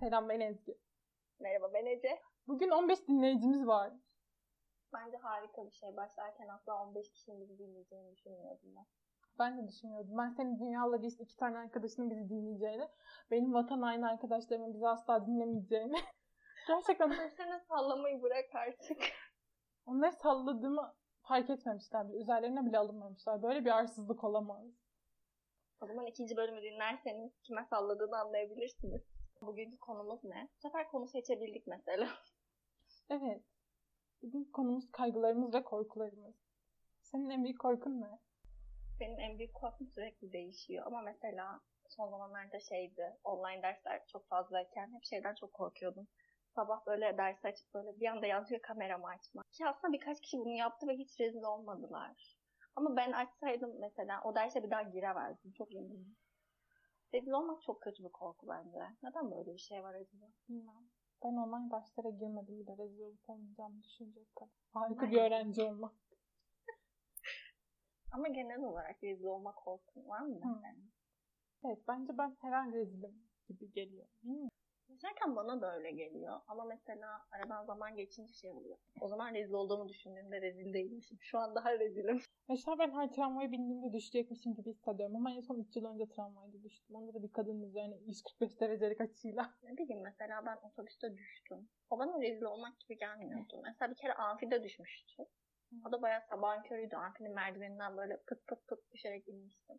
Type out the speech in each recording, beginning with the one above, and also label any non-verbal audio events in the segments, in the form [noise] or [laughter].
Selam ben Ezgi. Merhaba ben Ece. Bugün 15 dinleyicimiz var. Bence harika bir şey. Başlarken asla 15 kişinin bizi dinleyeceğini düşünmüyordum ben. Ben de düşünmüyordum. Ben senin dünyala list iki tane arkadaşının bizi dinleyeceğini, benim vatan aynı arkadaşlarımın bizi asla dinlemeyeceğini. [laughs] Gerçekten Sen sallamayı bırak artık. onları salladığımı fark etmemişler. Üzerlerine bile alınmamışlar. Böyle bir arsızlık olamaz. O zaman ikinci bölümü dinlerseniz kime salladığını anlayabilirsiniz. Bugünkü konumuz ne? Bu sefer konu seçebildik mesela. [laughs] Evet. Bugün konumuz kaygılarımız ve korkularımız. Senin en büyük korkun ne? Benim en büyük korkum sürekli değişiyor. Ama mesela son zamanlarda şeydi, online dersler çok fazlayken hep şeyden çok korkuyordum. Sabah böyle ders açıp böyle bir anda yazıyor kameramı açmak. Ki aslında birkaç kişi bunu yaptı ve hiç rezil olmadılar. Ama ben açsaydım mesela o derse bir daha giremezdim. Çok eminim. Rezil olmak çok kötü bir korku bence. Neden böyle bir şey var acaba? Bilmem. Ben online derslere girmedim bile rezil olup olmayacağımı düşünecek kadar. Harika bir öğrenci olmak. [laughs] Ama genel olarak rezil olma korkun var mı? Hı. Evet bence ben her an rezilim gibi geliyor. Bilmiyorum. Yaşarken bana da öyle geliyor. Ama mesela aradan zaman geçince şey oluyor. O zaman rezil olduğumu düşündüğümde rezil değilmişim. Şu an daha rezilim. [laughs] Mesela ben her tramvaya bindiğimde düşecekmişim gibi hissediyorum. Ama en son 3 yıl önce tramvayda düştüm. Onda da bir kadının üzerine 145 derecelik açıyla. [laughs] Ne bileyim mesela ben otobüste düştüm. O bana rezil olmak gibi gelmiyordu. Mesela bir kere amfide düşmüştüm. O da bayağı sabahın körüydü. Amfinin merdiveninden böyle pıt pıt pıt düşerek inmiştim.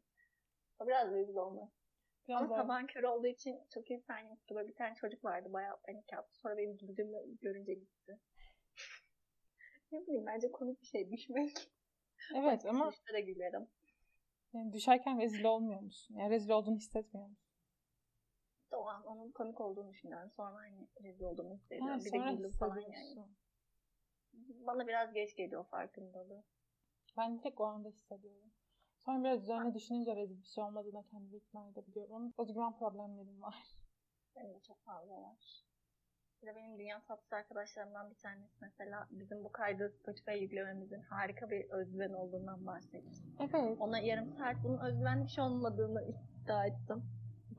O biraz rezil olmak. Biraz Ama daha- sabahın körü olduğu için çok insan yoktu. Böyle bir tane çocuk vardı bayağı panik yaptı. Sonra benim güldüğümü görünce gitti. [laughs] ne bileyim bence komik bir şey düşmek. Evet ama Düşte de gülerim. yani düşerken rezil olmuyor musun? Yani rezil olduğunu hissetmiyor musun? O an onun komik olduğunu düşünüyorum. Sonra hani rezil olduğumu hissediyorum. Ha, bir de güldüm falan yani. Bana biraz geç geliyor farkındalığı. Ben tek o anda hissediyorum. Sonra biraz üzerine düşününce rezil bir şey olmadığına kendimi ikna edebiliyorum. Özgüven problemlerim var. Benim de çok fazla var. Bir de benim dünya tatlısı arkadaşlarımdan bir tanesi mesela bizim bu kaydı Spotify'a yüklememizin harika bir özgüven olduğundan bahsetti. Evet. Ona yarım saat bunun özgüvenli bir şey olmadığını iddia ettim.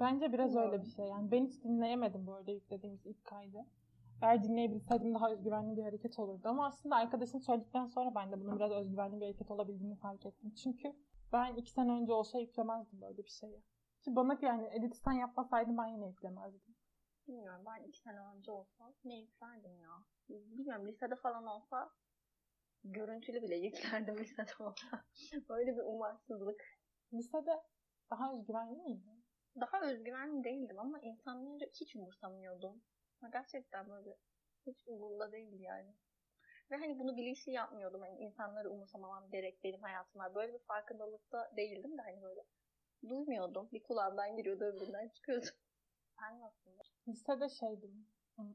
Bence biraz Bilmiyorum. öyle bir şey. Yani ben hiç dinleyemedim bu arada yüklediğimiz ilk kaydı. Eğer dinleyebilseydim daha özgüvenli bir hareket olurdu. Ama aslında arkadaşın söyledikten sonra ben de bunun biraz özgüvenli bir hareket olabildiğini fark ettim. Çünkü ben iki sene önce olsa yüklemezdim böyle bir şeyi. Ki bana yani edit sen yapmasaydın ben yine yüklemezdim. Bilmiyorum ben iki sene önce olsa ne yüklerdim ya. Bilmiyorum lisede falan olsa görüntülü bile yüklerdim [laughs] lisede olsa. Böyle bir umarsızlık. Lisede daha özgüvenli miydin? Daha özgüvenli değildim ama insanları hiç umursamıyordum. Gerçekten böyle hiç umurumda değildi yani. Ve hani bunu bilinçli yapmıyordum. Hani insanları umursamamam gerek benim hayatım var. Böyle bir farkındalıkta değildim de hani böyle duymuyordum. Bir kulağımdan giriyordu öbüründen çıkıyordu. [laughs] Sen nasıl? Lisede şeydim.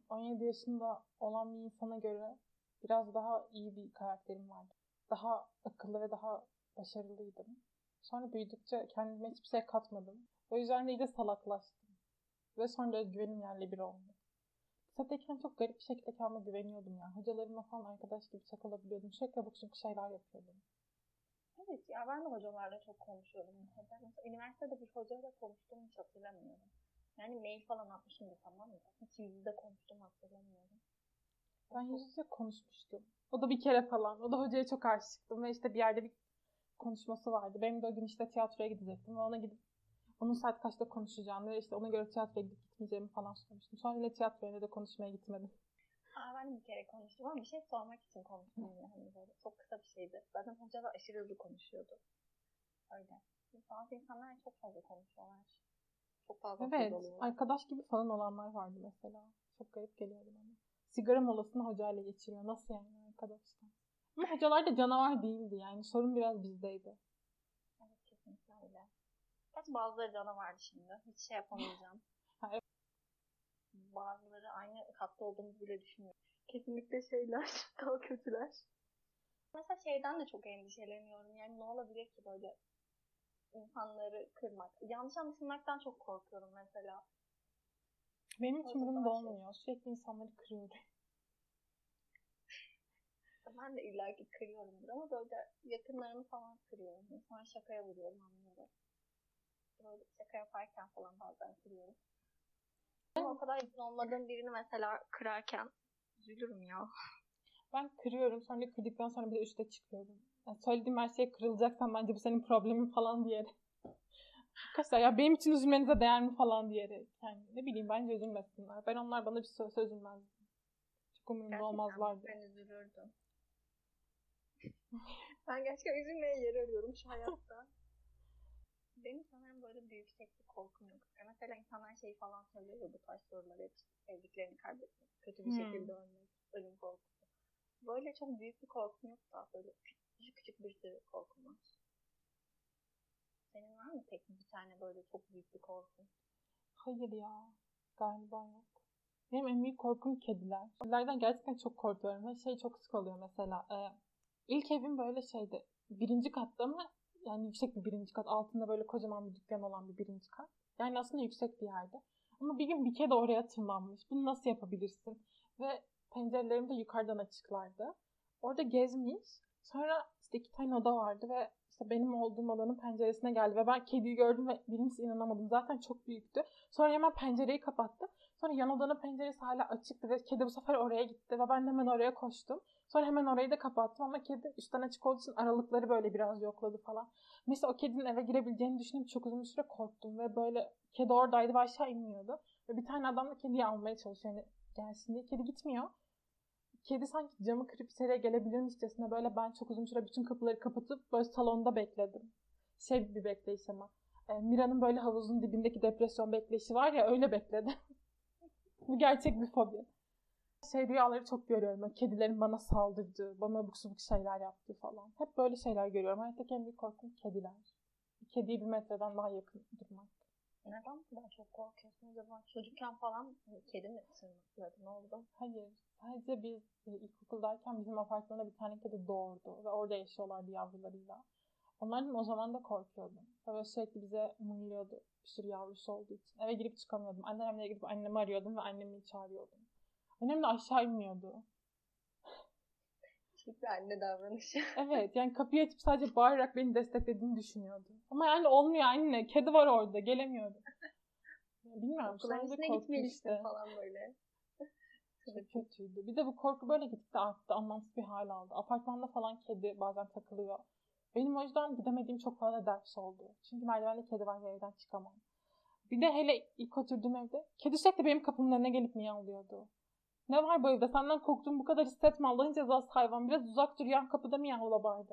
17 yaşında olan bir insana göre biraz daha iyi bir karakterim vardı. Daha akıllı ve daha başarılıydım. Sonra büyüdükçe kendime hiçbir şey katmadım. O yüzden de iyice salaklaştım. Ve sonra özgüvenim yerle bir oldu. Lisedeyken çok garip bir şekilde kendime güveniyordum ya. Hocalarımla falan arkadaş gibi çakılabiliyordum. Sürekli abuk sabuk şeyler yapıyordum. Evet ya ben de hocalarla çok konuşuyordum mesela. Üniversitede bir hocayla konuştuğumu hiç hatırlamıyorum. Yani mail falan atmışım da tamam mı? Hiç yüzde konuştuğumu hatırlamıyorum. Ben yüz yüze konuşmuştum. O da bir kere falan. O da hocaya çok aşıktım ve işte bir yerde bir konuşması vardı. Benim de o gün işte tiyatroya gidecektim ve ona gidip onun saat kaçta konuşacağını ve işte ona göre tiyatroya gidip gitmeyeceğimi falan sormuştum. Sonra ne tiyatroya de konuşmaya gitmedim. Aa, ben bir kere konuştum ama bir şey sormak için konuştum yine hani böyle çok kısa bir şeydi. Zaten hoca da aşırı hızlı konuşuyordu. Öyle. Bazı insanlar çok fazla konuşuyorlar. Çok fazla Evet, alıyorlar. arkadaş gibi falan olanlar vardı mesela. Çok garip geliyordu bana. Sigara molasını hocayla geçiriyor. Nasıl yani arkadaşlar? Ama hocalar da canavar değildi yani. Sorun biraz bizdeydi. Gerçi bazıları canavardı şimdi. Hiç şey yapamayacağım. [laughs] Bazıları aynı katta olduğumuzu bile düşünmüyor. Kesinlikle şeyler [laughs] daha kötüler. Mesela şeyden de çok endişeleniyorum. Yani ne olabilir ki böyle insanları kırmak. Yanlış anlaşılmaktan çok korkuyorum mesela. Benim hiç umurumda daha şey- olmuyor. Sürekli insanları kırıyorum. [laughs] Ben de illaki kırıyorumdur ama böyle yakınlarımı falan kırıyorum. Sonra şakaya vuruyorum anlıyorum. Böyle şaka yaparken falan bazen kırıyorum. Ama o kadar yakın olmadığım birini mesela kırarken üzülürüm ya. Ben kırıyorum sonra kırdıktan sonra bir de üste çıkıyorum. Yani söylediğim her şey kırılacaksan bence bu senin problemin falan diyerek. [laughs] Arkadaşlar ya benim için üzülmenize değer mi falan diyerek. Yani ne bileyim bence üzülmesinler. Ben onlar bana bir söz üzülmezdim. Çok umurumda Gerçekten olmazlardı. ben üzülürdüm. ben gerçekten üzülmeye yer arıyorum şu hayatta. [laughs] Benim sanırım böyle bir yükseklik korkum yok. Mesela insanlar şey falan söylüyor bu tarz soruları hep sevdiklerini kaybetmek, kötü bir Hmm. şekilde ölmek, ölüm korkusu. Böyle çok büyük bir korkum yok da böyle küçük küçük bir sürü korkum var. Senin var mı tek bir tane böyle çok büyük bir korkun? Hayır ya. Galiba yok. Benim en büyük korkum kediler. Kedilerden gerçekten çok korkuyorum. Ve şey çok sık oluyor mesela. E, ilk evim böyle şeydi. Birinci katta ama yani yüksek bir birinci kat. Altında böyle kocaman bir dükkan olan bir birinci kat. Yani aslında yüksek bir yerde. Ama bir gün bir kedi oraya tırmanmış. Bunu nasıl yapabilirsin? Ve pencerelerim de yukarıdan açıklardı. Orada gezmiş. Sonra işte iki tane oda vardı ve işte benim olduğum odanın penceresine geldi ve ben kediyi gördüm ve birincisi inanamadım. Zaten çok büyüktü. Sonra hemen pencereyi kapattı. Sonra yan odanın penceresi hala açıktı ve kedi bu sefer oraya gitti ve ben de hemen oraya koştum. Sonra hemen orayı da kapattım ama kedi üstten açık olduğu için aralıkları böyle biraz yokladı falan. Mesela o kedinin eve girebileceğini düşünüp çok uzun bir süre korktum ve böyle kedi oradaydı ve aşağı inmiyordu. Ve bir tane adam da kediyi almaya çalışıyor yani gelsin diye. Kedi gitmiyor. Kedi sanki camı kırıp içeriye gelebilirmişçesine böyle ben çok uzun süre bütün kapıları kapatıp böyle salonda bekledim. Şey bir bekleyiş ama. E, Mira'nın böyle havuzun dibindeki depresyon bekleyişi var ya öyle bekledim. [laughs] Bu gerçek bir fobi. Şey rüyaları çok görüyorum. Böyle kedilerin bana saldırdığı, bana abuk subuk şeyler yaptığı falan. Hep böyle şeyler görüyorum. Hayattaki en büyük korkum kediler. Bir kediye bir metreden daha yakın durmak. Neden bu kadar çok korkuyorsun acaba? Çocukken falan kedi mi tırnakladı? Ne oldu? Hayır. Sadece biz e, ilkokuldayken bizim apartmanda bir tane kedi doğurdu. Ve orada yaşıyorlardı yavrularıyla. Onlardan o zaman da korkuyordum. Böyle sürekli bize mırlıyordu. Bir sürü yavrusu olduğu için. Eve girip çıkamıyordum. Annemle gidip annemi arıyordum ve annemi çağırıyordum. Annem de aşağı inmiyordu. Bir anne davranışı. [laughs] Evet yani kapıyı açıp sadece bağırarak beni desteklediğini düşünüyordu. Ama yani olmuyor anne. Kedi var orada. Gelemiyordu. Bilmiyorum. Okulların içine gitmelisin işte. falan böyle. Çok kötüydü. Bir de bu korku böyle gittikçe arttı. Anlamsız bir hal aldı. Apartmanda falan kedi bazen takılıyor. Benim o yüzden gidemediğim çok fazla ders oldu. Çünkü merdivende kedi var ve evden çıkamam. Bir de hele ilk oturduğum evde kedi sürekli benim kapımın önüne gelip miyavlıyordu. Ne var bu evde? Senden korktuğum bu kadar hissetme. Allah'ın cezası hayvan. Biraz uzak dur yan kapıda miyavla bari.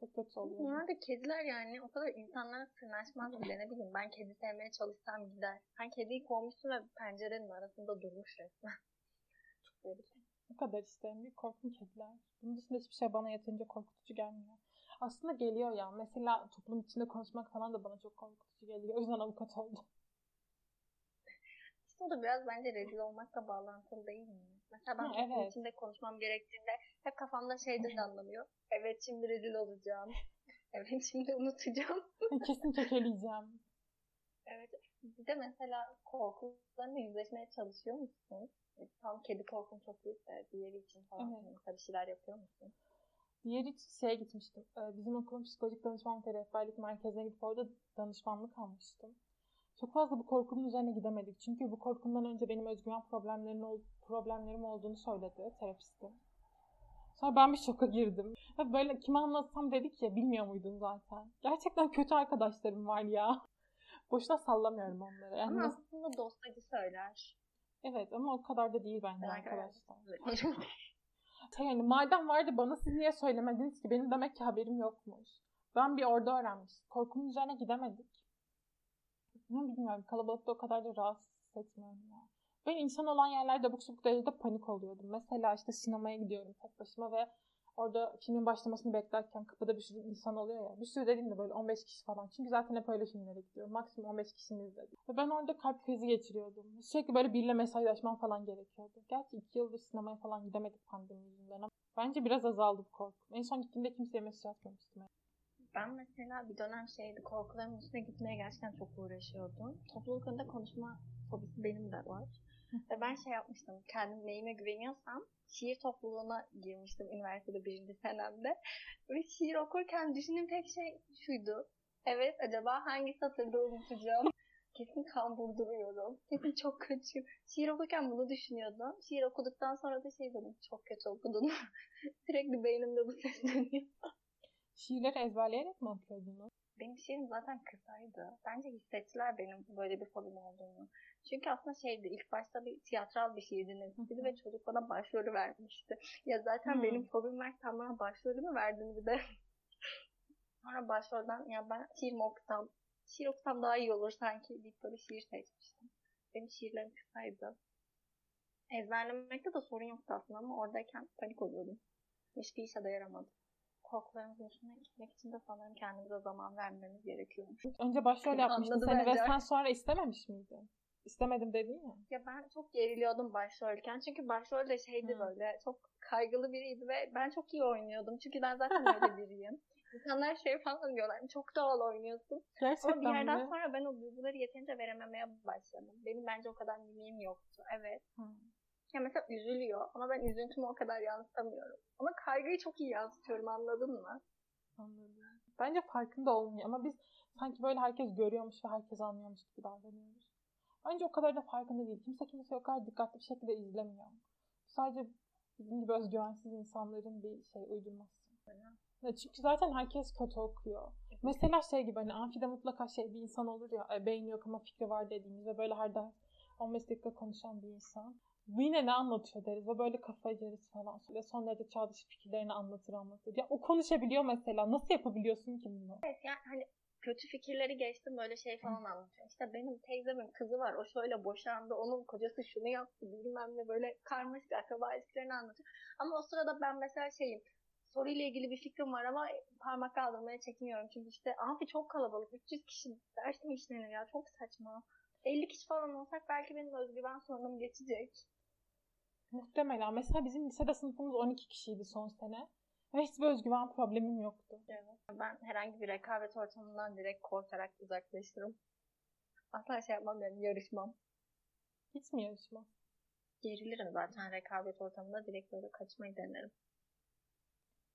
Çok kötü oluyor. Normalde kediler yani o kadar insanlara sırnaşmaz bile ne bileyim ben kedi sevmeye çalışsam gider. Sen kediyi kovmuşsun ve pencerenin arasında durmuş resmen. Çok garip. Bu kadar işte. En büyük korkum kediler. Bunun dışında hiçbir şey bana yeterince korkutucu gelmiyor. Aslında geliyor ya. Mesela toplum içinde konuşmak falan da bana çok korkutucu geliyor. O yüzden avukat oldum. O da biraz bence rezil olmakla bağlantılı değil mi? Mesela ben toplum evet. içinde konuşmam gerektiğinde hep kafamda şeyden anlamıyor. [laughs] Evet şimdi rezil olacağım. [laughs] Evet şimdi unutacağım. [laughs] Kesin kekeleyeceğim. Evet. Bir de mesela korkularla yüzleşmeye çalışıyor musun? Tam kedi korkum çok büyük de diğeri için falan Evet. mesela bir şeyler yapıyor musun? Diğer için şeye gitmiştim. Ee, Bizim okulun psikolojik danışmanlık ve rehberlik merkezine gidip orada danışmanlık almıştım. Çok fazla bu korkunun üzerine gidemedik. Çünkü bu korkumdan önce benim özgüven problemlerim, ol- problemlerim olduğunu söyledi terapistim. Sonra ben bir şoka girdim. Böyle kime anlatsam dedik ya bilmiyor muydun zaten. Gerçekten kötü arkadaşlarım var ya. Boşuna sallamıyorum onları. Yani Ama aslında dostacı söyler. evet ama o kadar da değil bence Ben arkadaşlar. [laughs] Şey yani madem vardı bana siz niye söylemediniz ki? Benim demek ki haberim yokmuş. Ben bir orada öğrenmiştim. Korkumun üzerine gidemedik. Ne bilmiyorum kalabalıkta o kadar da rahatsız hissetmiyorum ya. Ben insan olan yerlerde abuk subuk derecede panik oluyordum. Mesela işte sinemaya gidiyorum tek başıma ve orada filmin başlamasını beklerken kapıda bir sürü insan oluyor ya. Bir sürü dediğimde böyle 15 kişi falan. Çünkü zaten hep öyle filmlere gidiyorum. Maksimum 15 kişinin izlediği. Ve ben orada kalp krizi geçiriyordum. Sürekli böyle biriyle mesajlaşmam falan gerekiyordu. Gerçi 2 yıldır sinemaya falan gidemedik pandemi yüzünden ama bence biraz azaldı bu korku. En son gittiğimde kimseye mesaj atmamıştım. Ben mesela bir dönem şeydi korkularımın üstüne gitmeye gerçekten çok uğraşıyordum. Topluluk önünde konuşma fobisi benim de var. [laughs] Ve ben şey yapmıştım. Kendim neyime güveniyorsam şiir topluluğuna girmiştim üniversitede birinci senemde. Ve şiir okurken düşündüğüm tek şey şuydu. Evet acaba hangi satırda unutacağım? [laughs] Kesin kan vurduruyorum. Kesin çok kötüyüm. Şiir okurken bunu düşünüyordum. Şiir okuduktan sonra da şey dedim. Çok kötü okudun. [laughs] Sürekli beynimde bu ses dönüyor. Şiirleri ezberleyerek mi okuyordunuz? Benim şiirim zaten kısaydı. Bence hissettiler benim böyle bir fobim olduğunu. Çünkü aslında şeydi ilk başta bir tiyatral bir şiir dinlemişti ve çocuk bana başrolü vermişti. Ya zaten Hı. benim fobim var sen bana başrolü mü verdin bir de? [laughs] Sonra başrolden ya ben şiir mi okusam, şiir okusam daha iyi olur sanki deyip böyle şiir seçmiştim. Benim şiirlerim kısaydı. Ezberlemekte de sorun yoktu aslında ama oradayken panik oluyordum. Hiçbir işe de yaramadı. Korkularımızın üstüne gitmek için de sanırım kendimize zaman vermemiz gerekiyormuş. Önce başrol yapmıştı Anladı seni ve sen sonra istememiş miydin? İstemedim dedin ya. Ya ben çok geriliyordum başrolken. Çünkü başrol de şeydi Hı. böyle çok kaygılı biriydi ve ben çok iyi oynuyordum. Çünkü ben zaten öyle [laughs] biriyim. İnsanlar şey falan diyorlar. Çok doğal oynuyorsun. Gerçekten Ama bir yerden mi? sonra ben o duyguları yeterince verememeye başladım. Benim bence o kadar mimiğim yoktu. Evet. Hı. Ya mesela üzülüyor ama ben üzüntümü o kadar yansıtamıyorum. Ama kaygıyı çok iyi yansıtıyorum anladın mı? Anladım. Bence farkında olmuyor ama biz sanki böyle herkes görüyormuş ve herkes anlıyormuş gibi davranıyoruz. Bence o kadar da farkında değil. Kimse kimse o kadar dikkatli bir şekilde izlemiyor. Sadece bizim gibi özgüvensiz insanların bir şey uydurması. Ya çünkü zaten herkes kötü okuyor. Mesela şey gibi hani amfide mutlaka şey bir insan olur ya e, beyni yok ama fikri var dediğimiz ve böyle her ders 15 dakika konuşan bir insan. Yine ne anlatıyor deriz ve böyle kafayı yeriz falan. Ve son derece çağdaş fikirlerini anlatır anlatır. Ya o konuşabiliyor mesela. Nasıl yapabiliyorsun ki bunu? Evet yani hani kötü fikirleri geçtim böyle şey falan anlatıyor. İşte benim teyzemin kızı var o şöyle boşandı onun kocası şunu yaptı bilmem ne böyle karmaşık akraba ilişkilerini anlatıyor. Ama o sırada ben mesela şeyim soruyla ilgili bir fikrim var ama parmak kaldırmaya çekiniyorum. Çünkü işte amfi çok kalabalık 300 kişi ders mi işlenir ya çok saçma. 50 kişi falan olsak belki benim özgüven sorunum geçecek. Muhtemelen. Mesela bizim lisede sınıfımız 12 kişiydi son sene. Ve hiçbir özgüven problemim yoktu. Evet. Ben herhangi bir rekabet ortamından direkt korkarak uzaklaşırım. Asla şey yapmam yani yarışmam. Hiç mi yarışma? Gerilirim zaten rekabet ortamında direkt böyle kaçmayı denerim.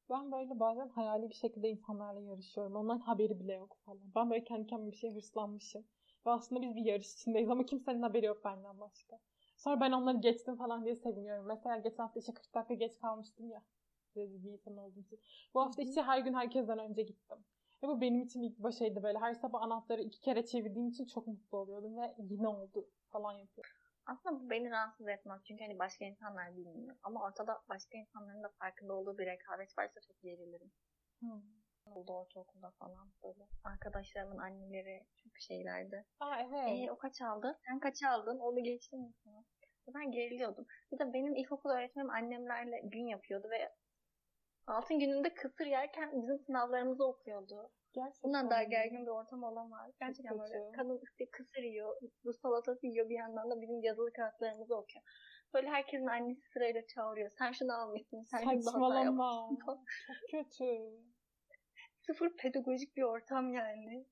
Ben böyle bazen hayali bir şekilde insanlarla yarışıyorum. Onların haberi bile yok falan. Ben böyle kendi kendime bir şey hırslanmışım. Ve aslında biz bir yarış içindeyiz ama kimsenin haberi yok benden başka. Sonra ben onları geçtim falan diye seviniyorum. Mesela geçen hafta işe 40 dakika geç kalmıştım ya. Rezil bir insan olduğum için. Bu hafta işe her gün herkesten önce gittim. Ve bu benim için ilk başaydı böyle. Her sabah anahtarı iki kere çevirdiğim için çok mutlu oluyordum ve yine oldu falan yapıyorum. Aslında bu beni rahatsız etmez çünkü hani başka insanlar bilmiyor. Ama ortada başka insanların da farkında olduğu bir rekabet varsa çok gerilirim. Hmm. Oldu ortaokulda falan böyle. Arkadaşlarımın anneleri çok şeylerdi. Aa evet. Ee, o kaç aldı? Sen kaç aldın? Onu geçtin mi sana? Ben geriliyordum. Bir de benim ilkokul öğretmenim annemlerle gün yapıyordu ve altın gününde kısır yerken bizim sınavlarımızı okuyordu. Gerçekten. Bundan daha gergin bir ortam olamaz. Gerçekten böyle kadın işte kısır yiyor, bu salatası yiyor bir yandan da bizim yazılı kağıtlarımızı okuyor. Böyle herkesin annesi sırayla çağırıyor. Sen şunu almışsın, sen şunu Saçmalama. Çok kötü. Sıfır pedagojik bir ortam yani.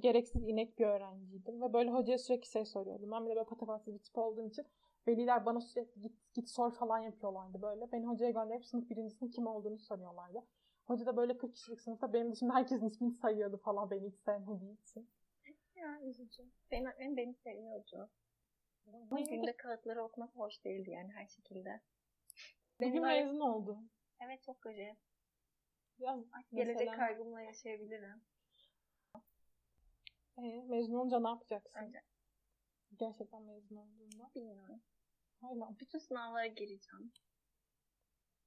gereksiz inek bir öğrenciydim ve böyle hocaya sürekli şey soruyordum. Ben bir de böyle patavatsız bir tip olduğum için veliler bana sürekli git git sor falan yapıyorlardı böyle. Beni hocaya gönderip sınıf birincisinin kim olduğunu soruyorlardı. Hoca da böyle 40 kişilik sınıfta benim dışında herkesin ismini sayıyordu falan beni hiç sevmediği için. Ya üzücü. Benim öğretmenim beni seviyordu. Ama günde kağıtları okumak hoş değildi yani her şekilde. Bugün Benim mezun oldu. Evet çok gıcı. Gelecek mesela kaygımla yaşayabilirim. e, mezun olunca ne yapacaksın? Önce Gerçekten mezun olduğunda. bilmiyorum. Hala. Bütün sınavlara gireceğim.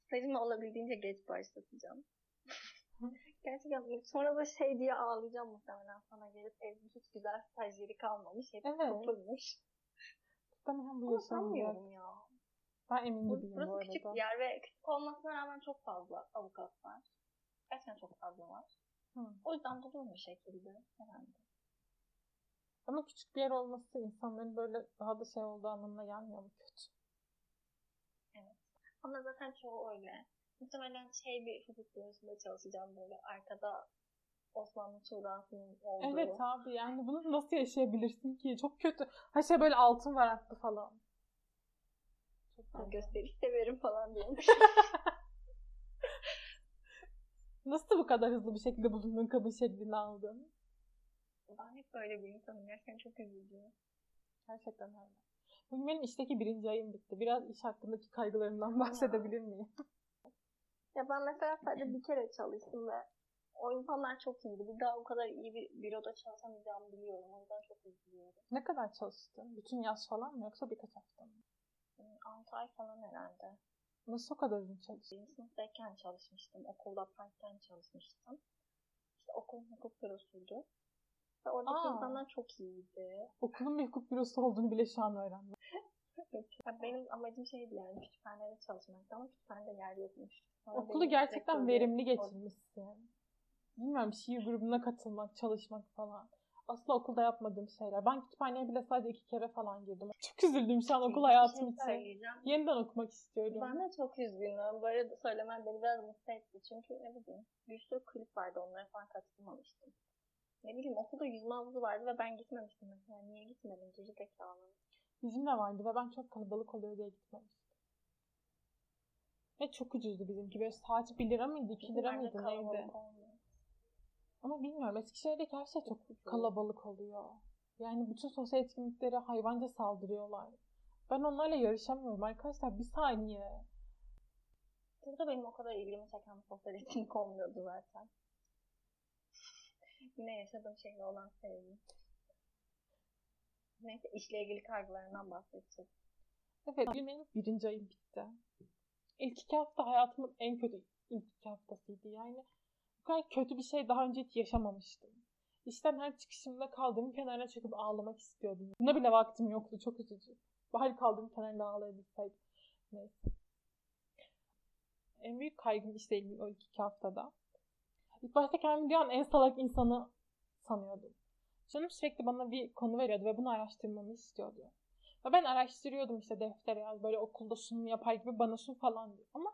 Stajımı olabildiğince geç başlatacağım. [laughs] Gerçekten sonra da şey diye ağlayacağım muhtemelen sana gelip evde hiç güzel staj yeri kalmamış. Hep Evet. kapılmış. Muhtemelen bu sanmıyorum ya. Ben emin Bu- gibiyim bu arada. küçük bir yer ve küçük olmasına rağmen çok fazla avukat var. Gerçekten çok fazla var. Hı. O yüzden bulur bir şekilde herhalde. Ama küçük bir yer olması insanların böyle daha da şey olduğu anlamına gelmiyor mu kötü? Ama zaten çoğu öyle. Muhtemelen şey bir hukuk bürosunda çalışacağım böyle arkada Osmanlı Tuğra'sının olduğu. Evet abi yani bunu nasıl yaşayabilirsin ki? Çok kötü. Her şey böyle altın varaklı falan. Çok Ben gösteriş severim falan diyormuş. [laughs] Nasıl bu kadar hızlı bir şekilde bulundun kabul şeklini aldın? Ben hep böyle bir insanım. Gerçekten çok üzücü. Gerçekten öyle. Bugün benim işteki birinci ayım bitti. Biraz iş hakkındaki kaygılarımdan bahsedebilir miyim? [laughs] Ya ben mesela sadece bir kere çalıştım ve o insanlar çok iyiydi. Bir daha o kadar iyi bir büroda çalışamayacağımı biliyorum. O yüzden çok üzülüyorum. Ne kadar çalıştın? Bütün yaz falan mı yoksa birkaç hafta mı? 6 ay falan herhalde. Nasıl o kadar uzun çalıştın? Sınıftayken çalışmıştım. Okulda part-time çalışmıştım. İşte okulun hukuk bürosuydu. Ve oradaki Aa. insanlar çok iyiydi. Okulun bir hukuk bürosu olduğunu bile şu an öğrendim. [laughs] Ya benim amacım şeydi yani kütüphanede çalışmaktı ama kütüphanede yer yokmuş. Sonra Okulu gerçekten verimli geçirmişsin. Bilmiyorum şiir grubuna katılmak, çalışmak falan. Asla okulda yapmadığım şeyler. Ben kütüphaneye bile sadece iki kere falan girdim. [laughs] Çok üzüldüm şu an okul şey hayatım için. söyleyeceğim. Yeniden okumak istiyorum. Ben de çok üzgünüm. Böyle söylemen beni biraz mutlu etti. Çünkü ne bileyim bir sürü kulüp vardı onlara falan katılmamıştım. Ne bileyim okulda yüzme havuzu vardı ve ben gitmemiştim mesela. Niye gitmedim? Geri zekalı. Bizim de vardı ve ben çok kalabalık oluyor diye gitmemiştim. Ve çok ucuzdu bizimki. Böyle saat 1 lira mıydı, 2 lira mıydı neydi? olmuyor. Ama bilmiyorum Eskişehir'deki her şey çok kalabalık oluyor. Yani bütün sosyal etkinliklere hayvanca saldırıyorlar. Ben onlarla yarışamıyorum arkadaşlar. Bir saniye. Burada benim o kadar ilgimi çeken sosyal etkinlik olmuyordu zaten. [laughs] Yine yaşadığım şeyle olan sevgi. Neyse işle ilgili kaygılarından bahsedeceğiz. Evet, benim birinci ayım bitti. İlk iki hafta hayatımın en kötü ilk iki haftasıydı. Yani kadar kötü bir şey daha önce hiç yaşamamıştım. İşten her çıkışımda kaldığım kenarına çöküp ağlamak istiyordum. Buna bile vaktim yoktu. Çok üzücü. Bari kaldığım kenarda ağlayabilseydim. Neyse. En büyük kaygım ilgili o iki haftada. İlk başta kendimi dünyanın en salak insanı sanıyordum. Canım sürekli bana bir konu veriyordu ve bunu araştırmamı istiyordu. Ve ben araştırıyordum işte deftere yaz böyle okulda sunum yapar gibi bana sun falan diyor. Ama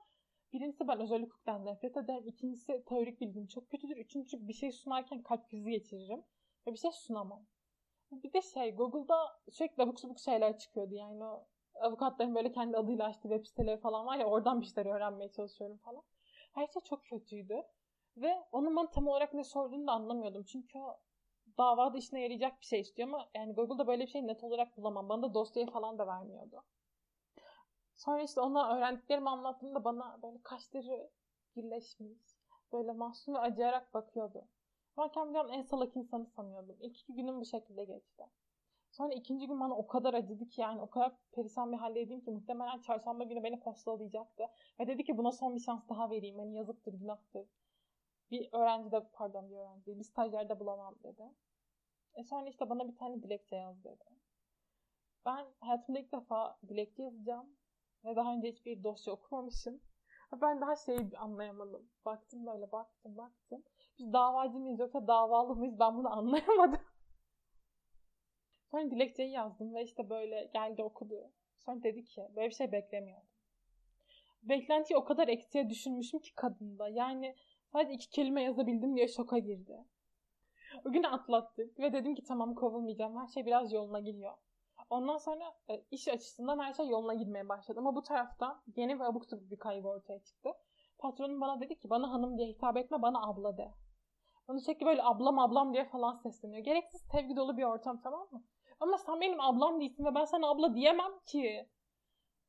birincisi ben özel hukuktan nefret ederim. İkincisi teorik bilgim çok kötüdür. Üçüncüsü bir şey sunarken kalp krizi geçiririm. Ve bir şey sunamam. Bir de şey Google'da sürekli abuk subuk şeyler çıkıyordu. Yani o avukatların böyle kendi adıyla açtığı web siteleri falan var ya oradan bir şeyler öğrenmeye çalışıyorum falan. Her şey çok kötüydü. Ve onun bana tam olarak ne sorduğunu da anlamıyordum. Çünkü o davada işine yarayacak bir şey istiyor ama yani Google'da böyle bir şey net olarak bulamam. Bana da dosyayı falan da vermiyordu. Sonra işte ona öğrendiklerimi anlattığımda bana böyle kaşları birleşmiş. Böyle mahzun ve acıyarak bakıyordu. Ben kendimden en salak insanı sanıyordum. İlk iki günüm bu şekilde geçti. Sonra ikinci gün bana o kadar acıdı ki yani o kadar perişan bir haldeydim ki muhtemelen çarşamba günü beni postalayacaktı. Ve dedi ki buna son bir şans daha vereyim. Hani yazıktır, günahtır. Bir öğrenci de pardon bir öğrenci bir stajyer de bulamam dedi. E sonra işte bana bir tane dilekçe yaz dedi. Ben hayatımda ilk defa dilekçe yazacağım. Ve daha önce hiçbir dosya okumamışım. Ben daha şeyi anlayamadım. Baktım böyle baktım baktım. Biz davacı mıyız yoksa davalı mıyız ben bunu [laughs] anlayamadım. Sonra dilekçeyi yazdım ve işte böyle geldi okudu. Sonra dedi ki böyle bir şey beklemiyordum. Beklentiyi o kadar eksiye düşürmüşüm ki kadında. Yani sadece iki kelime yazabildim diye şoka girdi. O günü atlattık ve dedim ki tamam kovulmayacağım. Her şey biraz yoluna giriyor. Ondan sonra e, iş açısından her şey yoluna girmeye başladı. Ama bu tarafta yeni ve abuk sabuk bir kaygı ortaya çıktı. Patronum bana dedi ki bana hanım diye hitap etme bana abla de. Bana sürekli böyle ablam ablam diye falan sesleniyor. Gereksiz sevgi dolu bir ortam tamam mı? Ama sen benim ablam değilsin ve ben sana abla diyemem ki.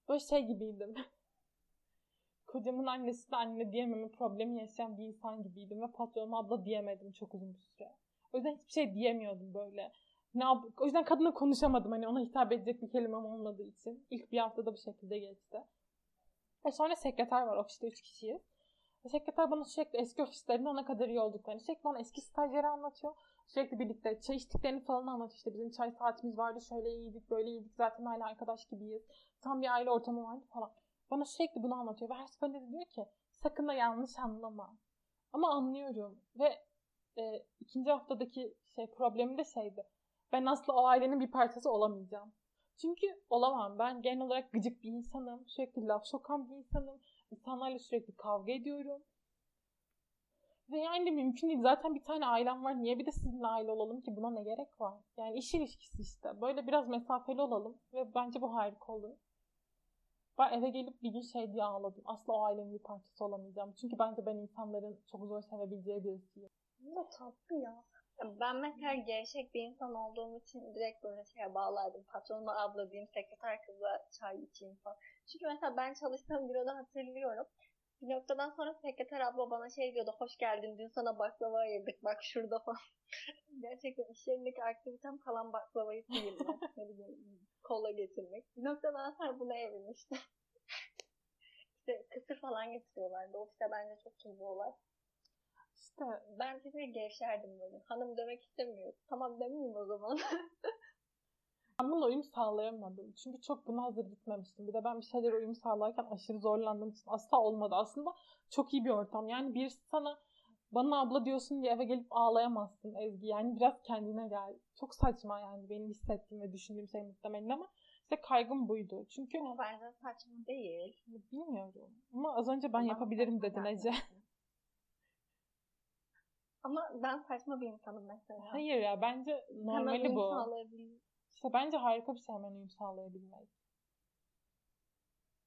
Böyle şey gibiydim. [laughs] Kocamın annesi de anne diyememe problemi yaşayan bir insan gibiydim ve patronuma abla diyemedim çok uzun bir süre. O yüzden hiçbir şey diyemiyordum böyle. Ne yap- o yüzden kadınla konuşamadım hani ona hitap edecek bir kelimem olmadığı için. İlk bir haftada bu şekilde geçti. Ve sonra sekreter var ofiste üç kişiyiz. Ve sekreter bana sürekli eski ofislerinde ona kadar iyi olduklarını, sürekli bana eski stajyeri anlatıyor. Sürekli birlikte çay içtiklerini falan anlatıyor. İşte bizim çay saatimiz vardı, şöyle iyiydik, böyle iyiydik, zaten hala arkadaş gibiyiz. Tam bir aile ortamı vardı falan. Bana sürekli bunu anlatıyor ve her seferinde de diyor ki sakın da yanlış anlama. Ama anlıyorum ve e, ikinci haftadaki şey problemi de şeydi. Ben asla o ailenin bir parçası olamayacağım. Çünkü olamam. Ben genel olarak gıcık bir insanım. Sürekli laf sokan bir insanım. İnsanlarla sürekli kavga ediyorum. Ve yani mümkün değil. Zaten bir tane ailem var. Niye bir de sizinle aile olalım ki? Buna ne gerek var? Yani iş ilişkisi işte. Böyle biraz mesafeli olalım. Ve bence bu harika olur. Ben eve gelip bir gün şey diye ağladım. Asla o ailenin bir parçası olamayacağım. Çünkü bence ben insanların çok zor sevebileceği birisiyim. Da tatlı ya. Ben mesela gevşek bir insan olduğum için direkt böyle şeye bağlardım. Patronuma abla diyeyim, sekreter kızla çay içeyim falan. Çünkü mesela ben çalıştığım büroda hatırlıyorum. Bir noktadan sonra sekreter abla bana şey diyordu. Hoş geldin dün sana baklava ayırdık bak şurada falan. [laughs] Gerçekten iş yerindeki aktivitem kalan baklavayı sıyırmak. [laughs] ne bileyim kola getirmek. Bir noktadan sonra buna evrilmişti. [laughs] işte kısır falan getiriyorlardı. Ofiste bence çok bir olay. İşte Ben bir gevşerdim böyle. Hanım demek istemiyorum. Tamam demeyeyim o zaman. [laughs] ben bununla uyum sağlayamadım. Çünkü çok buna hazır gitmemiştim. Bir de ben bir şeylere uyum sağlarken aşırı zorlandığım için asla olmadı. Aslında çok iyi bir ortam. Yani birisi sana bana abla diyorsun diye eve gelip ağlayamazsın Ezgi. Yani biraz kendine gel. Çok saçma yani benim hissettiğim ve düşündüğüm şey muhtemelen ama işte kaygım buydu. Çünkü Ama bence saçma değil. bilmiyorum. Ama az önce ben Bana yapabilirim dedin. Ece. Ama ben saçma bir insanım mesela. Hayır ya bence Hemen normali uyum bu. sağlayabilirim. İşte bence harika bir şey hemen uyum sağlayabilmek.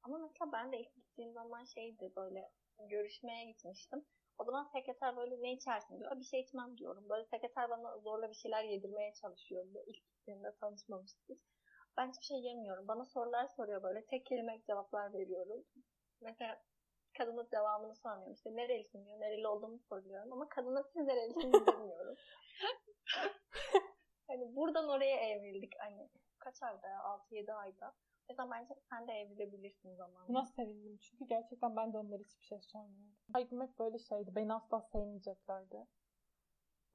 Ama mesela ben de ilk gittiğim zaman şeydi böyle görüşmeye gitmiştim. O zaman sekreter böyle ne içersin diyor. Bir şey içmem diyorum. Böyle sekreter bana zorla bir şeyler yedirmeye çalışıyor. Böyle ilk gittiğimde tanışmamıştık. Ben hiçbir şey yemiyorum. Bana sorular soruyor böyle. Tek kelime cevaplar veriyorum. Mesela kadının devamını sormuyorum. İşte nerelisin diyor. Nereli olduğumu soruyorum. Ama kadına siz nerelisiniz demiyorum. [laughs] hani buradan oraya evrildik. Hani kaç ayda ya? 6-7 ayda. O yüzden bence sen de evrilebilirsin zamanla. Buna sevindim. Çünkü gerçekten ben de onlara hiçbir şey sormuyorum. Kaygım hep böyle şeydi. Beni asla sevmeyeceklerdi.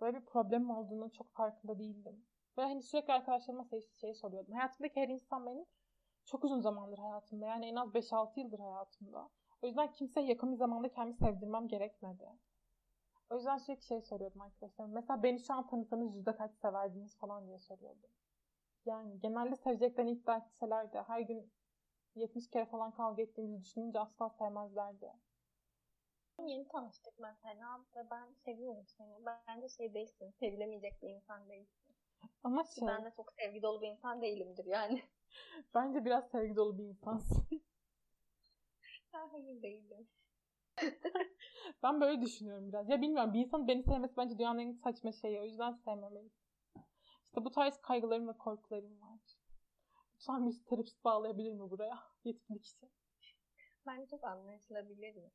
Böyle bir problemim olduğunu çok farkında değildim. Ve hani sürekli arkadaşlarıma şey, şey soruyordum. Hayatımdaki her insan benim çok uzun zamandır hayatımda. Yani en az 5-6 yıldır hayatımda. O yüzden kimseye yakın bir zamanda kendimi sevdirmem gerekmedi. O yüzden sürekli şey soruyordum arkadaşlarım. Mesela beni şu an tanısanız yüzde kaç severdiniz falan diye soruyordum. Yani genelde seveceklerini iddia etseler de her gün 70 kere falan kavga ettiğimizi düşününce asla sevmezlerdi. Yeni tanıştık mesela ve ben seviyorum seni. Bence şey değilsin, sevilemeyecek bir insan değilsin. Ama şey, Ben de çok sevgi dolu bir insan değilimdir yani. [laughs] bence biraz sevgi dolu bir insansın. Ben hayır değilim. ben böyle düşünüyorum biraz. Ya bilmiyorum bir insanın beni sevmesi bence dünyanın en saçma şeyi. O yüzden sevmemeliyiz. İşte bu tarz kaygılarım ve korkularım var. Lütfen bir terapist bağlayabilir mi buraya? [laughs] Yetkili kişi. Bence çok anlaşılabilir mi?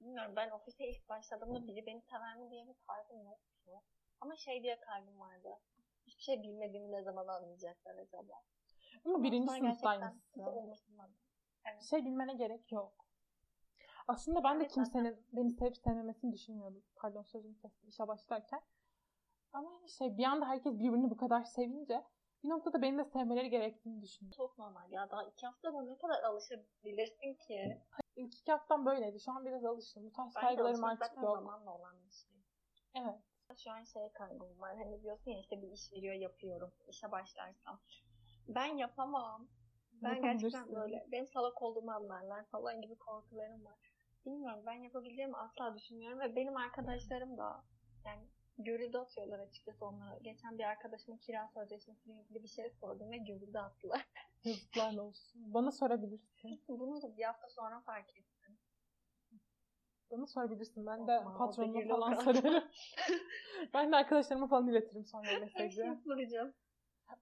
Bilmiyorum ben ofise ilk başladığımda biri beni sever mi diye bir kaygım yoktu. Ama şey diye kaygım vardı. Hiçbir şey bilmediğimi ne zaman anlayacaklar acaba? Ama birinci sınıftaymışsın. Bir şey bilmene gerek yok. Aslında ben de Evet, kimsenin beni sevip sevmemesini düşünmüyordum. Pardon sözümü kestim işe başlarken. Ama hani şey bir anda herkes birbirini bu kadar sevince bir noktada beni de sevmeleri gerektiğini düşündüm. Çok normal ya. Daha iki haftada ne kadar alışabilirsin ki? İlk iki haftam böyleydi. Şu an biraz alıştım. Bu tarz Bence kaygılarım artık zaten yok. zamanla olan bir şey. Evet. Şu an şey kaygım var. Hani diyorsun ya işte bir iş veriyor yapıyorum. İşe başlarsam. Ben yapamam. Ben gerçekten böyle benim salak olduğumu anlarlar falan gibi korkularım var. Bilmiyorum ben yapabileceğimi asla düşünmüyorum ve benim arkadaşlarım da yani görüldü atıyorlar açıkçası onlara. Geçen bir arkadaşıma kira sözleşmesiyle ilgili bir şey sordum ve görüldü attılar. [laughs] Yazıklar olsun. Bana sorabilirsin. [laughs] Bunu da bir hafta sonra fark ettim. Bana sorabilirsin. Ben de Yapma, o patronuma falan sorarım. [laughs] ben de arkadaşlarıma falan iletirim sonra mesajı. şeyi soracağım.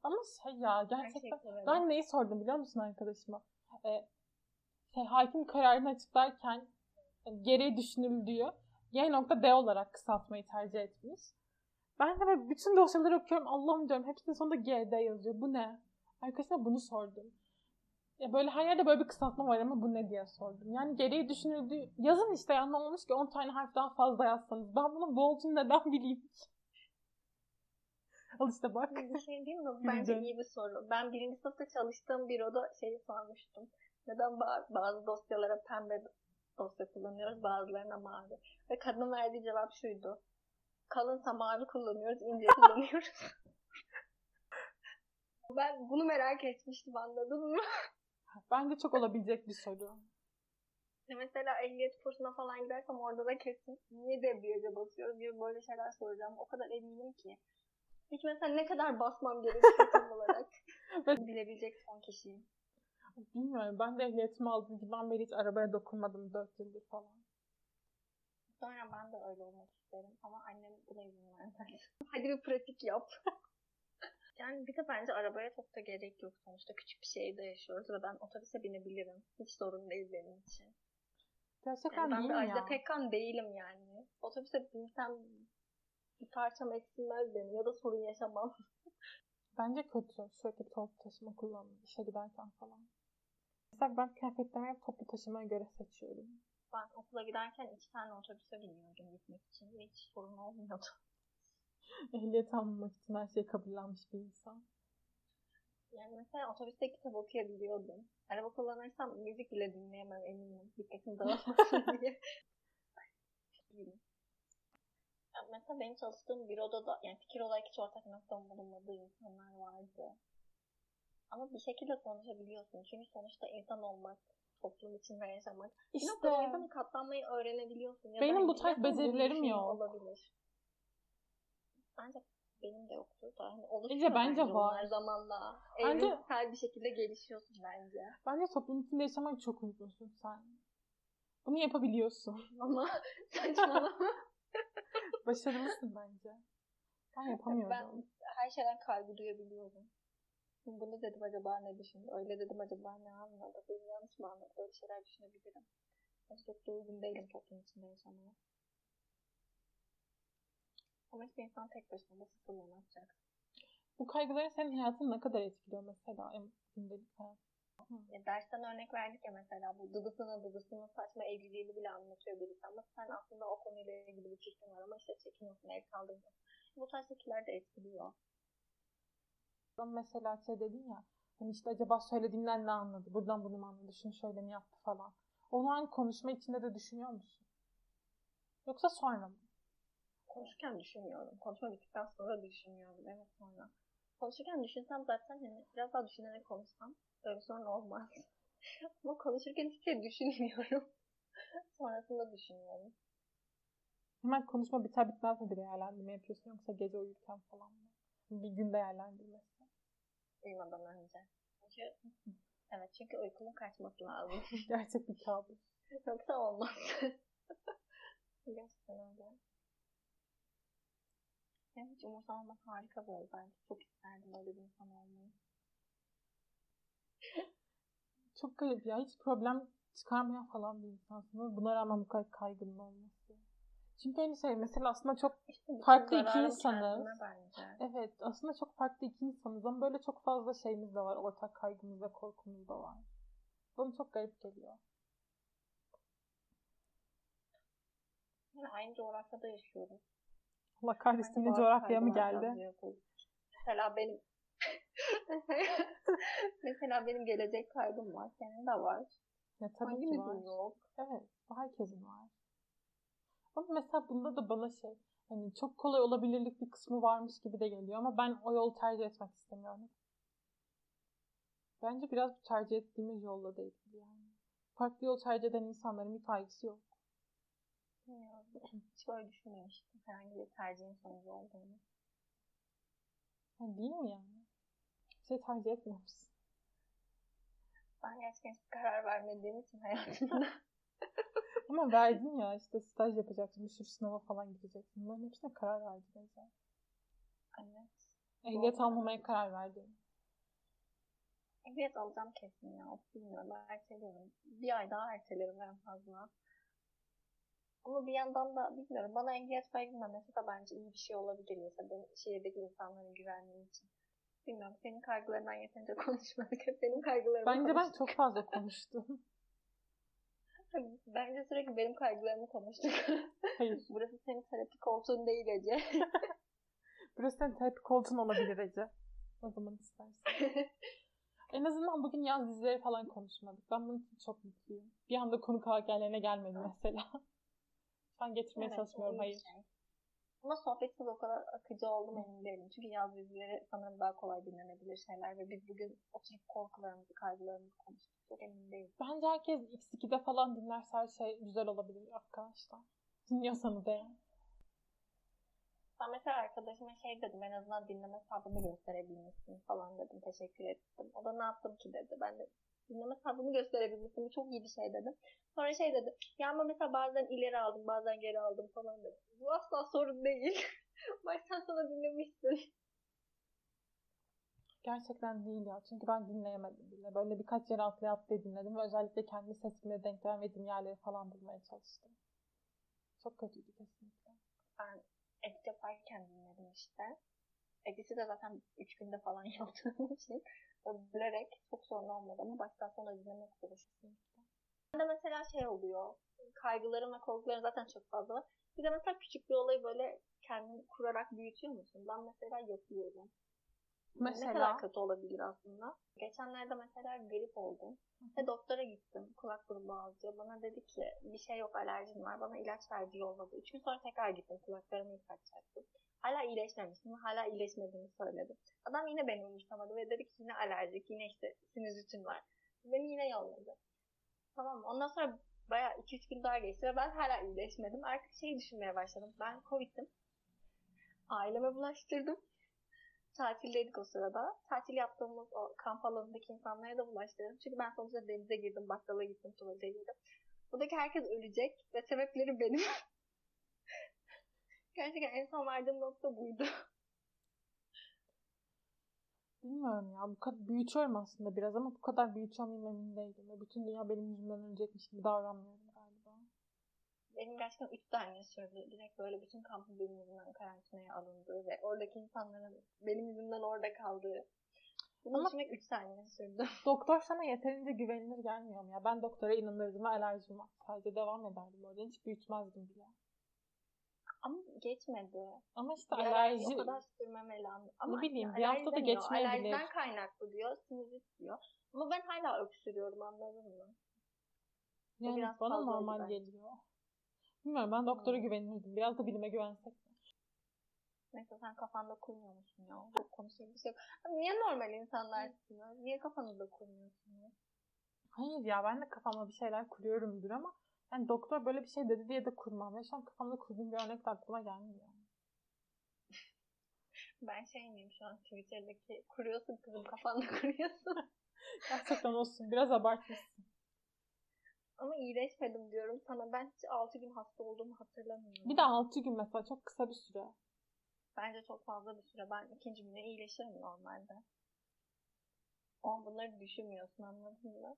Ama şey ya gerçekten sorarım. ben neyi sordum biliyor musun arkadaşıma? Ee, şey, hakim kararını açıklarken e, geri düşünüldüğü Y nokta D olarak kısaltmayı tercih etmiş. Ben de böyle bütün dosyaları okuyorum. Allah'ım diyorum hepsinin sonunda GD yazıyor. Bu ne? Arkadaşıma bunu sordum. Ya böyle her yerde böyle bir kısaltma var ama bu ne diye sordum. Yani gereği düşünüldüğü... Yazın işte ya ne olmuş ki 10 tane harf daha fazla yazsanız. Ben bunun bu olduğunu neden bileyim ki? Al işte bak. Bir şey değil mi? [laughs] Bence iyi bir soru. Ben birinci sınıfta çalıştığım büroda şeyi sormuştum. Neden ba- bazı dosyalara pembe dosya kullanıyoruz, bazılarına mavi. Ve kadın verdiği cevap şuydu. Kalınsa mavi kullanıyoruz, ince [laughs] kullanıyoruz. [laughs] ben bunu merak etmiştim anladın mı? Bence çok olabilecek bir soru. Mesela ehliyet kursuna falan gidersem orada da kesin niye debriyaja basıyoruz gibi böyle şeyler soracağım. O kadar eminim ki. Hiç mesela ne kadar basmam gerekiyor tam olarak. [laughs] Bilebilecek son kişiyim. Bilmiyorum. Ben de ehliyetimi aldığım günden beri hiç arabaya dokunmadım 4 yıldır falan. Sonra ben de öyle olmak isterim ama annem buna izin vermez. [laughs] Hadi bir pratik yap. [laughs] yani bir de bence arabaya çok da gerek yok sonuçta. Küçük bir şehirde yaşıyoruz ve ben otobüse binebilirim. Hiç sorun değil benim için. Gerçekten Yani ben mi Ajda? Pekkan değilim yani. Otobüse binsem bir parçam eksilmez benim ya da sorun yaşamam. [laughs] Bence kötü. Sürekli toplu taşıma kullanmak işe giderken falan. Mesela ben kıyafetlerimi hep toplu taşımaya göre seçiyorum. Ben okula giderken iki tane otobüse biniyordum gitmek için. ve Hiç sorun olmuyordu. [laughs] Ehliyet almamak için her şeyi kabullenmiş bir insan. Yani mesela otobüste kitap okuyabiliyordum. Araba kullanırsam müzik bile dinleyemem eminim. Dikkatim dağılmasın [laughs] diye. Mesela benim çalıştığım büroda da yani fikir olarak hiç ortak noktam bulunmadığı insanlar vardı. Ama bir şekilde konuşabiliyorsun. Çünkü sonuçta insan olmak, toplum içinde yaşamak. Bir İşte noktada o insanı katlanmayı öğrenebiliyorsun. Ya Benim hani bu tarz yapın bunu becerilerim düşünüyor yok. Olabilir. Bence benim de yoktur da. Hani oluşuyor Bence bence var. zamanla. Bence- Evrimsel bir şekilde gelişiyorsun bence. bence toplum içinde yaşamak çok uygunsun sen. Bunu yapabiliyorsun. Ama [laughs] saçmalama. [laughs] Başarılısın bence. Ben yapamıyorum. ben her şeyden kaygı duyabiliyorum. Bunu dedim acaba ne düşündü? Öyle dedim acaba ne anladı? Benim yanlış mı anladı? Böyle şeyler düşünebilirim. Ben çok da uygun değilim toplum içinde yaşamaya. Ama hiçbir insan tek başına sıfırla ne yapacak? Bu kaygıların senin hayatını ne kadar etkiliyor mesela gündelik hayat? Ya dersten örnek verdik ya mesela bu dıdısının dıdısının saçma evliliğini bile anlatıyor birisi ama sen aslında o konuyla ilgili bir fikrin var ama işte çekiniyorsun el kaldırmıyorsun. Bu tarz şekiller de etkiliyor. Mesela şey dedin ya hani işte acaba söylediğimden ne anladı? Buradan bunu mu anladı? Şunu şöyle mi yaptı falan. Onu an konuşma içinde de düşünüyor musun? Yoksa sonra mı? Konuşurken düşünmüyorum. Konuşma bittikten sonra düşünüyorum. Evet sonra. Konuşurken düşünsem zaten hani biraz daha düşünerek konuşsam böyle sorun olmaz. [laughs] Ama konuşurken hiç şey düşünmüyorum. [laughs] Sonrasında düşünüyorum. Hemen konuşma biter bitmez mi bir değerlendirme yapıyorsun yoksa gece uyurken falan mı? Bir gün değerlendirmesi. Uyumadan önce. Çünkü evet çünkü uykumun kaçması lazım. [laughs] Gerçek bir kabus. Yoksa olmaz. Gerçekten öyle. Yani hiç umursamamak harika bir özellik. Çok isterdim öyle bir insan olmayı. [laughs] Çok garip ya. Hiç problem çıkarmayan falan bir insansın. Ve buna rağmen bu kadar kaygının olması. Çünkü hani şey mesela aslında çok İşte Farklı iki insanız. evet aslında çok farklı iki insanız ama böyle çok fazla şeyimiz de var. Ortak kaygımız ve korkumuz da var. Bana çok garip geliyor. Yani aynı coğrafyada yaşıyoruz. Allah kahretsin Bence ne bazı coğrafyaya mı geldi? Mesela benim [laughs] mesela benim gelecek kaygım var. Senin de var. Ya tabii ki Hangimizin var. yok? Evet. Herkesin var. Ama mesela bunda da bana şey hani çok kolay olabilirlik bir kısmı varmış gibi de geliyor ama ben o yolu tercih etmek istemiyorum. Bence biraz bu tercih ettiğimiz yolla da ilgili yani. Farklı yol tercih eden insanların bir kaygısı yok. Bilmiyorum. Hiç böyle düşünmemiştim. Herhangi bir tercihin sonucu olduğunu. Yani değil mi yani? Bir şey tercih etmiyor musun? Ben gerçekten hiç karar vermediğim için hayatımda. [laughs] [laughs] Ama verdin ya işte staj yapacaksın, bir sürü sınava falan gireceksin. Bunların hepsine karar verdin Ece. evet. Ehliyet almamaya karar verdin. Ehliyet alacağım kesin ya. Bilmiyorum. Ben erteliyorum. Bir ay daha ertelerim en fazla. Ama bir yandan da bilmiyorum. Bana ehliyet vermemesi de bence iyi bir şey olabilir. Mesela şehirdeki insanların güvenliği için. Bilmiyorum. Senin kaygılarından yeterince [laughs] konuşmadık. Hep benim kaygılarımı Bence ben konuştuk. çok fazla konuştum. [laughs] [laughs] Bence sürekli benim kaygılarımı konuştuk. Hayır. Burası senin terapi koltuğun değil Ece. Burası senin terapi koltuğun olabilir Ece. O zaman istersen. En azından bugün yaz dizileri falan konuşmadık. Ben bunun için çok mutluyum. Bir anda konu karakterlerine gelmedi mesela. An getirmeye Evet, çalışmıyorum. Hayır. şey. Ama sohbetimiz o kadar akıcı oldu mu emin değilim. Çünkü yaz dizileri sanırım daha kolay dinlenebilir şeyler ve biz bugün oturup korkularımızı, kaygılarımızı konuştuk. Çok emin değilim. Bence herkes X2'de falan dinlerse her şey güzel olabilir arkadaşlar. Dinliyorsanız eğer. Ben mesela arkadaşıma şey dedim en azından dinleme sabrımı gösterebilmişsin falan dedim. Teşekkür ettim. O da ne yaptım ki dedi. Ben de Mesela bunu gösterebilirsin. Bu çok iyi bir şey dedim. Sonra şey dedi. Ya ama mesela bazen ileri aldım bazen geri aldım falan dedi. Bu asla sorun değil. [laughs] Baştan sona dinlemişsin. Gerçekten değil ya. Çünkü ben dinleyemedim bile. Böyle birkaç yer atlaya atlaya dinledim ve özellikle kendi sesimle denk gelmediğim yerleri falan bulmaya çalıştım. Çok kötüydü kesinlikle. Ben edit yaparken dinledim işte. Edit'i de zaten 3 günde falan [laughs] yaptığım için bilerek çok sorun olmadı ama baştan sona dinlemek istedim. Ben de mesela şey oluyor. Kaygılarım ve korkularım zaten çok fazla. Bir de mesela küçük bir olayı böyle kendin kurarak büyütüyor musun? Ben mesela yapıyorum. Mesela... Ne kadar kötü olabilir aslında. Geçenlerde mesela grip oldum. Ve doktora gittim. Kulak burun boğazcı. Bana dedi ki bir şey yok alerjin var. Bana ilaç verdi yolladı. Üç gün sonra tekrar gittim. Kulaklarımı yıkatacaktım. Hala iyileşmemiştim. Hala iyileşmediğini söyledi. Adam yine beni umursamadı ve dedi ki yine alerjik. Yine işte sinüzitin var. Beni yine yolladı. Tamam Ondan sonra bayağı 2-3 gün daha geçti ve ben hala iyileşmedim. Artık şeyi düşünmeye başladım. Ben Covid'dim. Aileme bulaştırdım. Tatildeydik o sırada. Tatil yaptığımız o kamp alanındaki insanlara da bulaştırdım. Çünkü ben sonuçta denize girdim, bakkala gittim, tuvalete girdim. Buradaki herkes ölecek ve sebepleri benim. [laughs] Gerçekten en son vardığım nokta buydu. Bilmiyorum ya. Bu kadar büyütüyorum aslında biraz ama bu kadar büyütüyor muyum emin değilim. Ve bütün dünya benim yüzümden ölecekmiş gibi davranmıyorum. Benim gerçekten 3 tane sürdü. Direkt böyle bütün kampın benim yüzümden karantinaya alındığı ve oradaki insanların benim yüzümden orada kaldığı. Bunu ama 3 saniye sürdü. Doktor sana yeterince güvenilir gelmiyor mu ya? Ben doktora inanırdım ve alerjim var. Sadece devam ederdim orada. Hiç büyütmezdim bile. Ama geçmedi. Ama işte bir alerji... O kadar sürmemeli Ama ne bileyim bir hafta da geçmeyebilir. Alerjiden kaynaklı diyor. Sinüzit diyor. Ama ben hala öksürüyorum anladın mı? Yani bana normal bence. geliyor. Bilmiyorum ben doktora hmm. güvenirdim. Biraz da bilime güvensek? Neyse sen kafanda kurmuyor musun ya? Çok konuşacak bir şey yok. Niye normal insanlarsın ya? Niye kafanı kurmuyorsun ya? Hayır ya ben de kafamda bir şeyler kuruyorumdur ama yani doktor böyle bir şey dedi diye de kurmam. Ve şu an kafamda kurduğum bir örnek de aklıma gelmiyor. [laughs] Ben şey miyim şu an Twitter'daki kuruyorsun kızım kafanda [laughs] kuruyorsun. Gerçekten olsun. Biraz abartmışsın. Ama iyileşmedim diyorum sana. Ben hiç 6 gün hasta olduğumu hatırlamıyorum. Bir de 6 gün mesela çok kısa bir süre. Bence çok fazla bir süre. Ben ikinci güne iyileşirim normalde. Ama bunları düşünmüyorsun anladın mı?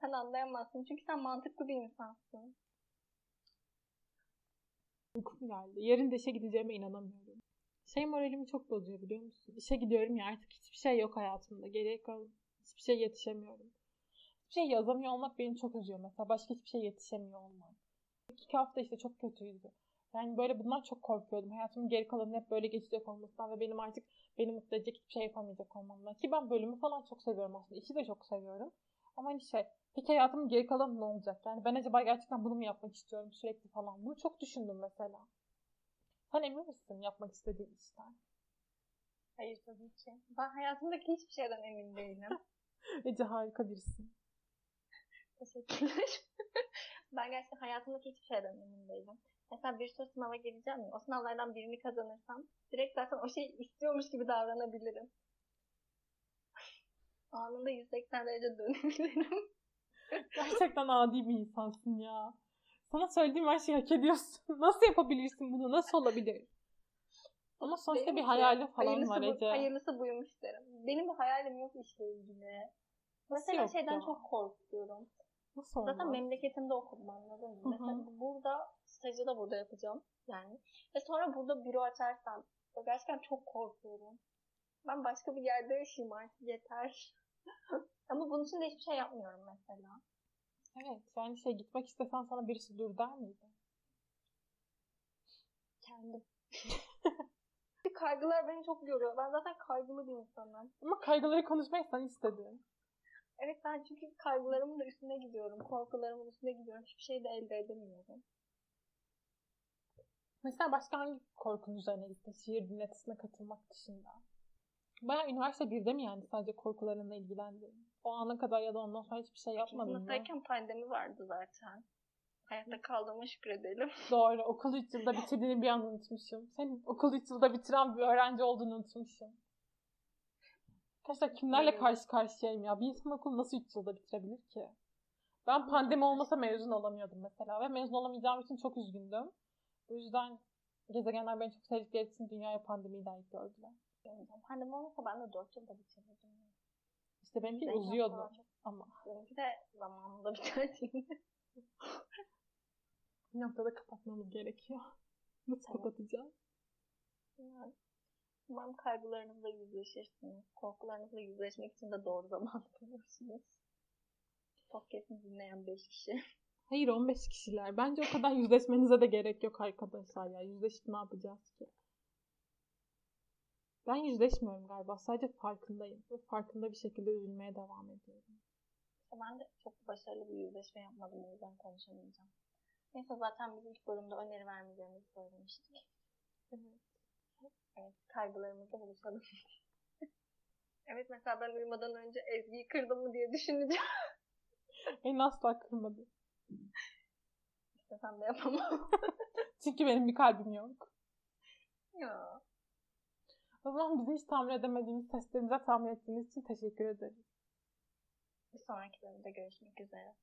Sen anlayamazsın çünkü sen mantıklı bir insansın. Uykum geldi. Yarın da işe gideceğime inanamıyorum. Şey moralimi çok bozuyor biliyor musun? İşe gidiyorum ya artık hiçbir şey yok hayatımda. Geriye kalan hiçbir şey yetişemiyorum. Hiçbir şey yazamıyor olmak beni çok üzüyor mesela. Başka hiçbir şey yetişemiyor olmak. İki hafta işte çok kötüydü. Yani böyle bundan çok korkuyordum. Hayatımın geri kalanı hep böyle geçecek olmasından ve benim artık beni mutlu edecek hiçbir şey yapamayacak olmamdan. Ki ben bölümü falan çok seviyorum aslında. İşi de çok seviyorum. Ama hani şey, peki hayatımın geri kalanı ne olacak? Yani ben acaba gerçekten bunu mu yapmak istiyorum sürekli falan? Bunu çok düşündüm mesela. Sen emin misin yapmak istediğin işten? Hayır tabii ki. Ben hayatımdaki hiçbir şeyden emin değilim. [laughs] Ece harika birisin. Teşekkürler. [laughs] ben gerçekten hayatımdaki hiçbir şeyden emin değilim. Mesela bir sürü sınava gireceğim ya. O sınavlardan birini kazanırsam direkt zaten o şeyi istiyormuş gibi davranabilirim. [laughs] Anında 180 derece dönebilirim. [laughs] Gerçekten adi bir insansın ya. Sana söylediğim her şeyi hak ediyorsun. Nasıl yapabilirsin bunu? Nasıl olabilir? Ama sonuçta Benim bir hayali falan var Ece. Bu, hayırlısı buymuş derim. Benim bir hayalim yok işle ilgili. Mesela şeyden ya? çok korkuyorum. Nasıl olmaz? Zaten memleketimde okudum anladın mı? Mesela burada stajı da burada yapacağım yani. Ve sonra burada büro açarsam gerçekten çok korkuyorum. Ben başka bir yerde yaşayayım artık yeter. [laughs] Ama bunun için de hiçbir şey yapmıyorum mesela. Evet. Yani şey gitmek istesen sana birisi dur der miydi? Kendim. [laughs] Kaygılar beni çok yoruyor. Ben zaten kaygılı bir insanım. Ama kaygıları konuşmayı sen istedin. Evet ben çünkü kaygılarımın da üstüne gidiyorum. Korkularımın üstüne gidiyorum. Hiçbir şey de elde edemiyorum. Mesela başka hangi korkun üzerine gittin? Şiir dinletisine katılmak dışında. Baya üniversite 1'de mi yani sadece korkularınla ilgilendin? O ana kadar ya da ondan sonra hiçbir şey yapmadın mı? Sınıftayken pandemi vardı zaten. Hayatta kaldığıma şükredelim. [laughs] Doğru. Okul 3 yılda bitirdiğini bir an unutmuşum. Senin okul 3 yılda bitiren bir öğrenci olduğunu unutmuşum. Arkadaşlar kimlerle karşı karşıyayım ya? Bir insan okulu nasıl 3 yılda bitirebilir ki? Ben pandemi olmasa mezun olamıyordum mesela. Ve mezun olamayacağım için çok üzgündüm. Bu yüzden gezegenler beni çok sevdikleri için dünyaya pandemiyi layık gördüler. Pandemi olmasa ben de 4 yılda bitirdim. İşte benimki Zeynep uzuyordu ama. Benimki de zamanında bitirdim. Bir noktada kapatmamız gerekiyor. Nasıl Tamam. kapatacağız? Yani, umarım kaygılarınızla yüzleşirsiniz. Korkularınızla yüzleşmek için de doğru zaman [laughs] bulursunuz. Podcast'ını dinleyen 5 kişi. Hayır 15 kişiler. Bence o kadar yüzleşmenize de gerek yok arkadaşlar ya. Yüzleşip ne yapacağız ki? Ben yüzleşmiyorum galiba. Sadece farkındayım. Ve farkında bir şekilde üzülmeye devam ediyorum. Ben de çok başarılı bir yüzleşme yapmadım o yüzden konuşamayacağım. Neyse zaten biz ilk bölümde öneri vermeyeceğimizi söylemiştik. Evet. Evet, kaygılarımızla buluşalım. [laughs] evet mesela ben uyumadan önce Ezgi'yi kırdım mı diye düşüneceğim. [laughs] En asla kırmadı. İstesem de yapamam. [laughs] Çünkü benim bir kalbim yok. ya. O zaman bizim hiç tahmin edemediğimiz testlerimize tahmin ettiğiniz için teşekkür ederim. Bir sonraki bölümde görüşmek üzere.